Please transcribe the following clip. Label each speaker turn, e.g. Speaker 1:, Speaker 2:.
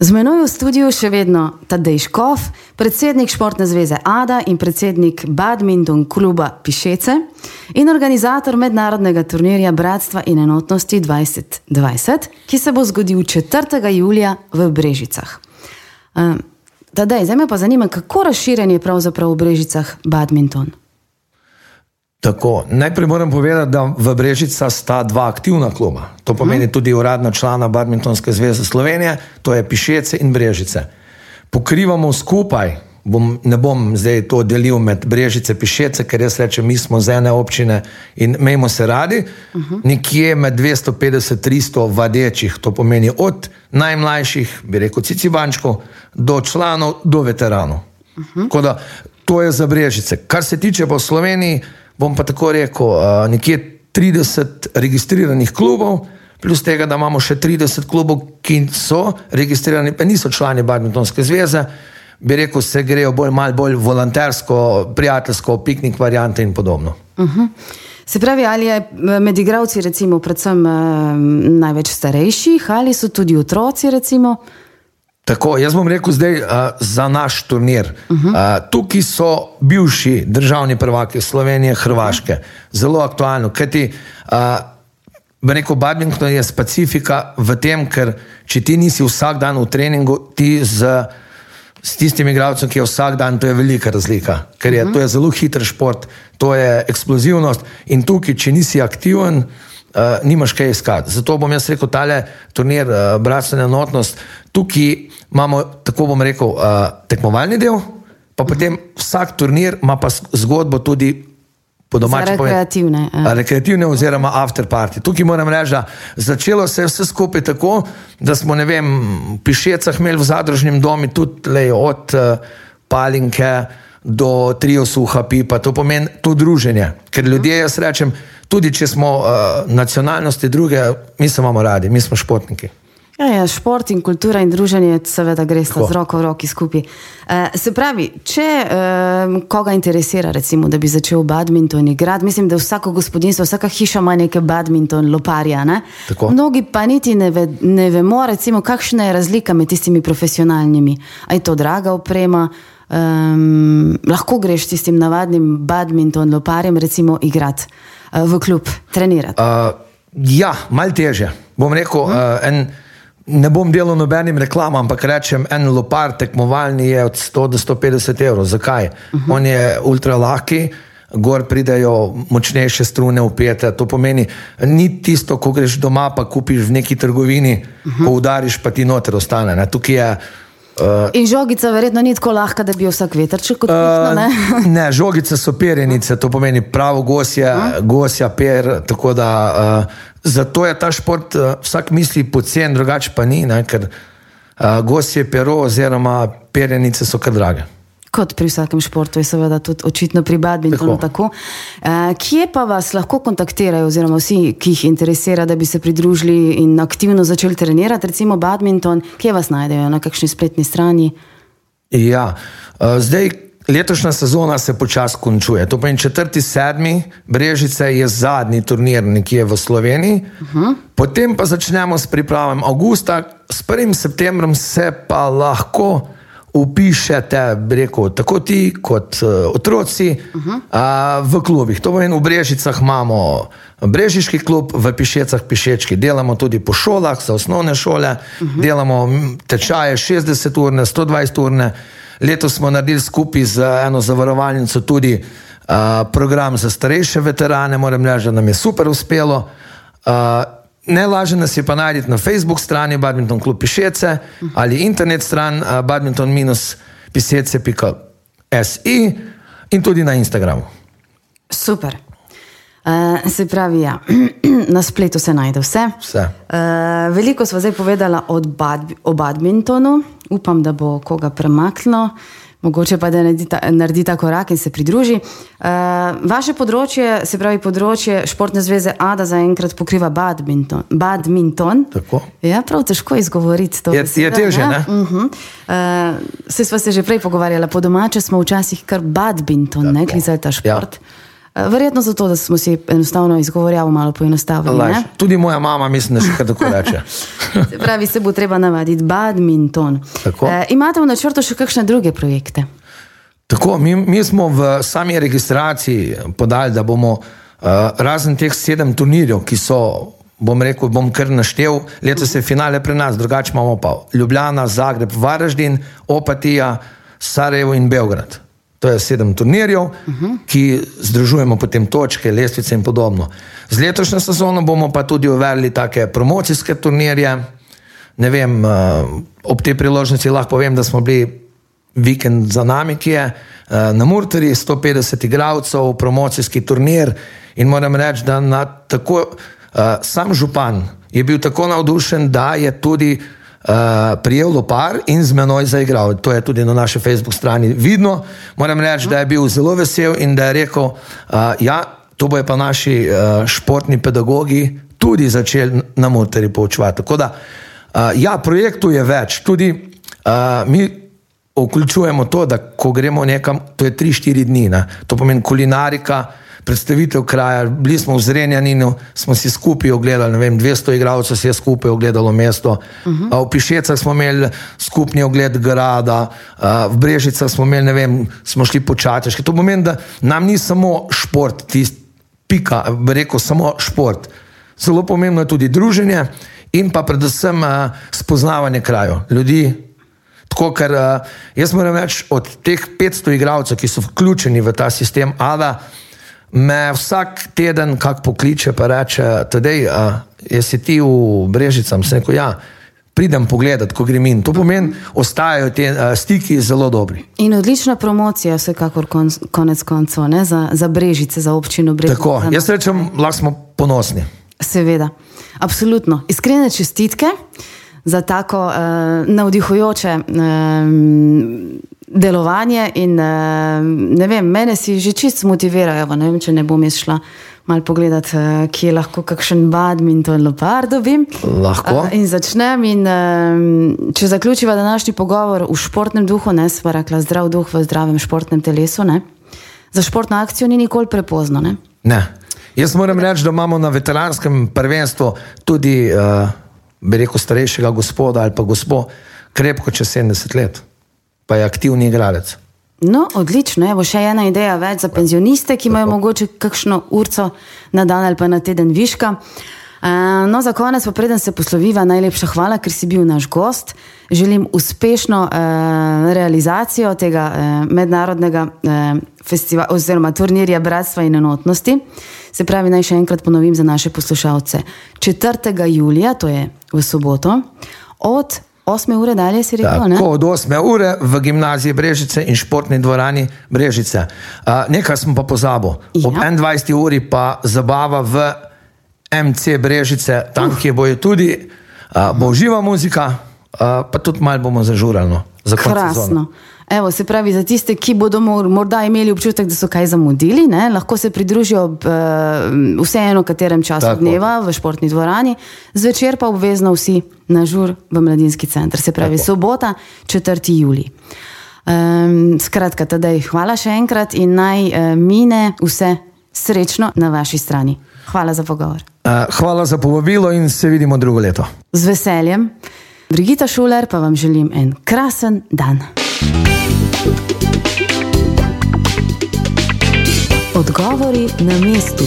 Speaker 1: Z menoj v studiu še vedno Tadej Škov, predsednik Športne zveze ADA in predsednik badminton kluba Pišece in organizator mednarodnega turnirja Bratstva in enotnosti 2020, ki se bo zgodil 4. julija v Brežicah. Uh, Tadej, zdaj me pa zanima, kako razširjen je pravzaprav v Brežicah badminton.
Speaker 2: Tako, najprej moram povedati, da v Brežicah sta dva aktivna kluba. To pomeni hmm. tudi uradna člana Badmintonske zveze Slovenije, to je Pišece in Brežice. Pokrivamo skupaj, bom, ne bom zdaj to delil med Brežice in Pišece, ker jaz rečem, mi smo z ene občine in imamo se radi, uh -huh. nekje med 250-300 vadečih, to pomeni od najmlajših, bi rekel, cicibančkov, do članov, do veteranov. Uh -huh. da, to je za Brežice. Kar se tiče pa Slovenije, bom pa tako rekel, nekje 30 registriranih klubov, plus tega, da imamo še 30 klubov, ki so registrirani, pa niso člani Badmintonske zveze. Bi rekel, se grejo bolj, malo bolj volontersko, prijateljsko, piknik variante in podobno. Uh
Speaker 1: -huh. Se pravi, ali je med igravci, recimo, predvsem eh, največ starejših, ali so tudi otroci, recimo?
Speaker 2: Tako, jaz bom rekel zdaj uh, za naš turnir. Uh -huh. uh, tukaj so bivši državni prvaki Slovenije, Hrvaške, zelo aktualno. Kajti, uh, rekel, badminton je specifika v tem, ker če ti nisi vsak dan v treningu, ti z, z tistim igralcem, ki je vsak dan, to je velika razlika. Ker je, uh -huh. to je zelo hiter šport, to je eksplozivnost in tukaj, če nisi aktiven. Uh, nimaš kaj iskati. Zato bom jaz rekel, tale turnir, uh, bratstvena enotnost, tukaj imamo, tako bom rekel, uh, tekmovalni del, pa potem vsak turnir ima pa zgodbo tudi po domačem.
Speaker 1: Rekreativne.
Speaker 2: Poved, rekreativne oziroma afterparty. Tukaj moram reči, da začelo se je vse skupaj tako, da smo, ne vem, v Pišecah imeli v zadružnem domu tudi le od uh, palinke do trio suha pipa, to pomeni to druženje. Ker ljudje, jaz rečem, tudi če smo uh, nacionalnosti druge, mi se imamo radi, mi smo športniki.
Speaker 1: Ja, ja, šport in kultura in druženje, seveda, gre sta z roko v roki skupaj. Uh, se pravi, če uh, koga interesira, recimo, da bi začel badminton igrati, mislim, da vsako gospodinstvo, vsaka hiša ima neke badminton loparja. Ne? Mnogi pa niti ne, ve, ne vemo, recimo, kakšna je razlika med tistimi profesionalnimi. A je to draga oprema? Um, lahko greš tistim navadnim badminton loparjem, recimo, igrati v klub, trenirati. Uh,
Speaker 2: ja, mal teže. Bom rekel, hmm. uh, en. Ne bom delal nobenim reklamam, ampak rečem, en lopar tekmovalni je od 100 do 150 evrov. Zakaj? Uh -huh. On je ultra lahki, gor pridejo močnejše strune upete. To pomeni, ni tisto, ko greš doma, pa kupiš v neki trgovini, uh -huh. udariš, pa ti noter ostane. Ne? Tukaj je.
Speaker 1: Uh, In žogica, verjetno, ni tako lahka, da bi jo vsak veter če kot uh, ne.
Speaker 2: ne, žogice so perjenice, to pomeni pravo gosje, uh? gosja per. Da, uh, Zato je ta šport, uh, vsak misli pocen, drugače pa ni, ne, ker uh, gosje pero oziroma perjenice so kar drage.
Speaker 1: Kot pri vsakem športu je seveda tudi očitno pri badmintonu tako. tako. Uh, kje pa vas lahko kontaktirajo, oziroma vsi, ki jih interesira, da bi se pridružili in aktivno začeli trenirati, recimo badminton, kje vas najdejo, na kakšni spletni strani?
Speaker 2: Ja, uh, zdaj letošnja sezona se počasi končuje. To pomeni četrti, sedmi, Brežice je zadnji turnir nekje v Sloveniji. Uh -huh. Potem pa začnemo s pripravami avgusta, s 1. septembrom se pa lahko upišete, rekel, tako ti kot uh, otroci uh -huh. uh, v klubih. To pomeni, v Brežicah imamo Brežiški klub, v Pišecah Pišečki. Delamo tudi po šolah, za osnovne šole, uh -huh. delamo tečaje 60 urne, 120 urne. Letos smo naredili skupaj z eno zavarovalnico tudi uh, program za starejše veterane, moram reči, da nam je super uspelo. Uh, Najlažje nas je pa najti na Facebook strani Badminton Klub Pišece ali internet stran uh, badminton-pisece.si in tudi na Instagramu.
Speaker 1: Super. Uh, se pravi, ja. na spletu se najde vse.
Speaker 2: vse. Uh,
Speaker 1: veliko smo zdaj povedali bad, o badmintonu, upam, da bo koga premaknilo, mogoče pa da naredi ta, naredi ta korak in se pridruži. Uh, vaše področje, se pravi področje Športne zveze ADA, zaenkrat pokriva badminton. badminton. Ja, prav težko izgovoriti to.
Speaker 2: Je, je težje, ne?
Speaker 1: Uh -huh. uh, se smo se že prej pogovarjali, po domače smo včasih kar badminton, ne glede za ta šport. Ja. Eh, verjetno zato, da smo si enostavno izgovorjavo malo poenostavili.
Speaker 2: Tudi moja mama, mislim, da še kaj tako reče.
Speaker 1: se pravi, se bo treba navaditi badminton. E, imate v načrtu še kakšne druge projekte?
Speaker 2: Tako, mi, mi smo v sami registraciji podali, da bomo uh, razen teh sedem turnirjev, ki so, bom rekel, bom kar naštel, letos je finale pri nas, drugače imamo pa Ljubljana, Zagreb, Varaždin, Opatija, Sarajevo in Beograd. To je sedem turnirjev, uh -huh. ki združujemo potem točke, lestvice in podobno. Z letošnjo sezono bomo pa tudi uvedli take promocijske turnirje. Ne vem, uh, ob tej priložnosti lahko povem, da smo bili vikend za nami, ki je uh, na Murteri, 150 igralcev, promocijski turnir. In moram reči, da tako, uh, sam župan je bil tako navdušen, da je tudi uh, prijel lopar in z menoj zaigral. To je tudi na naši Facebook strani vidno. Moram reči, da je bil zelo vesel in da je rekel, uh, ja, to bojo pa naši uh, športni pedagogi tudi začeli na motorji poučevati. Tako da, uh, ja, projektov je več. Tudi uh, mi vključujemo to, da ko gremo nekam, to je 3-4 dni, ne? to pomeni kulinarika, predstavitev kraja, bili smo v Zrenjaninu, smo si skupaj ogledali, ne vem, 200 igralcev se je skupaj ogledalo mesto, uh. -huh. v Pišecah smo imeli skupni ogled grada, v Brežicah smo imeli, ne vem, smo šli po Čateški. To pomeni, da nam ni samo šport, tist, pika, rekel samo šport. Zelo pomembno je tudi druženje in pa predvsem spoznavanje krajev, ljudi, Tako, ker jaz moram reči, od teh 500 igralcev, ki so vključeni v ta sistem ADA, me vsak teden kak pokliče in reče: Tadej, jaz si ti v Brežicah, sem rekel, ja. Pridem pogledat, ko grem in to pomeni, ostajajo ti stiki zelo dobri.
Speaker 1: In odlična promocija, vsekakor kon, konec koncev, za, za brežice, za občino Brežice.
Speaker 2: Tako, jaz rečem, lahko smo ponosni.
Speaker 1: Seveda, absolutno. Iskrene čestitke za tako uh, navdihujoče uh, delovanje. In, uh, ne vem, mene si že čist motivirajo, ne vem, če ne bom šla. Mal pogledati, kje je lahko kakšen badminton lopar dobim.
Speaker 2: Lahko.
Speaker 1: In začnem. In, če zaključiva današnji pogovor v športnem duhu, ne sva rekla zdrav duh v zdravem športnem telesu, ne? za športno akcijo ni nikoli prepozno. Ne?
Speaker 2: ne. Jaz moram reči, da imamo na veteranskem prvenstvu tudi. Uh, bi rekel, starejšega gospoda ali pa gospo, krepko čez 70 let, pa je aktivni igralec.
Speaker 1: No, odlično. Evo še ena ideja več za penzioniste, ki imajo mogoče kakšno urco na dan ali pa na teden viška. No, za konec, pa preden se posloviva, najlepša hvala, ker si bil naš gost. Želim uspešno eh, realizacijo tega eh, mednarodnega eh, festivala oziroma turnirja Bratstva in enotnosti. Se pravi, naj še enkrat ponovim za naše poslušalce. 4. julija, to je v soboto, od 8. ure dalje si rekel.
Speaker 2: Tako, od 8. ure v gimnaziji Brežice in športni dvorani Brežice. Uh, nekaj smo pa pozabili. Ja. Ob 21. uri pa zabava v MC Brežice, tam, uh. kjer bojo tudi, uh, bo živa muzika, uh, pa tudi malo bomo zažurali. Za
Speaker 1: Krasno. Sezono. Evo, se pravi, za tiste, ki bodo morda imeli občutek, da so kaj zamudili, ne, lahko se pridružijo ob uh, vseeno katerem času Tako. dneva v športni dvorani, zvečer pa obvezno vsi na žur v mladinski center. Se pravi, Tako. sobota, 4. juli. Um, skratka, tedaj hvala še enkrat in naj uh, mine vse srečno na vaši strani. Hvala za pogovor.
Speaker 2: Uh, hvala za povabilo in se vidimo drugo leto.
Speaker 1: Z veseljem. Brigita Šuler pa vam želim en krasen dan. Odgovori na mestu.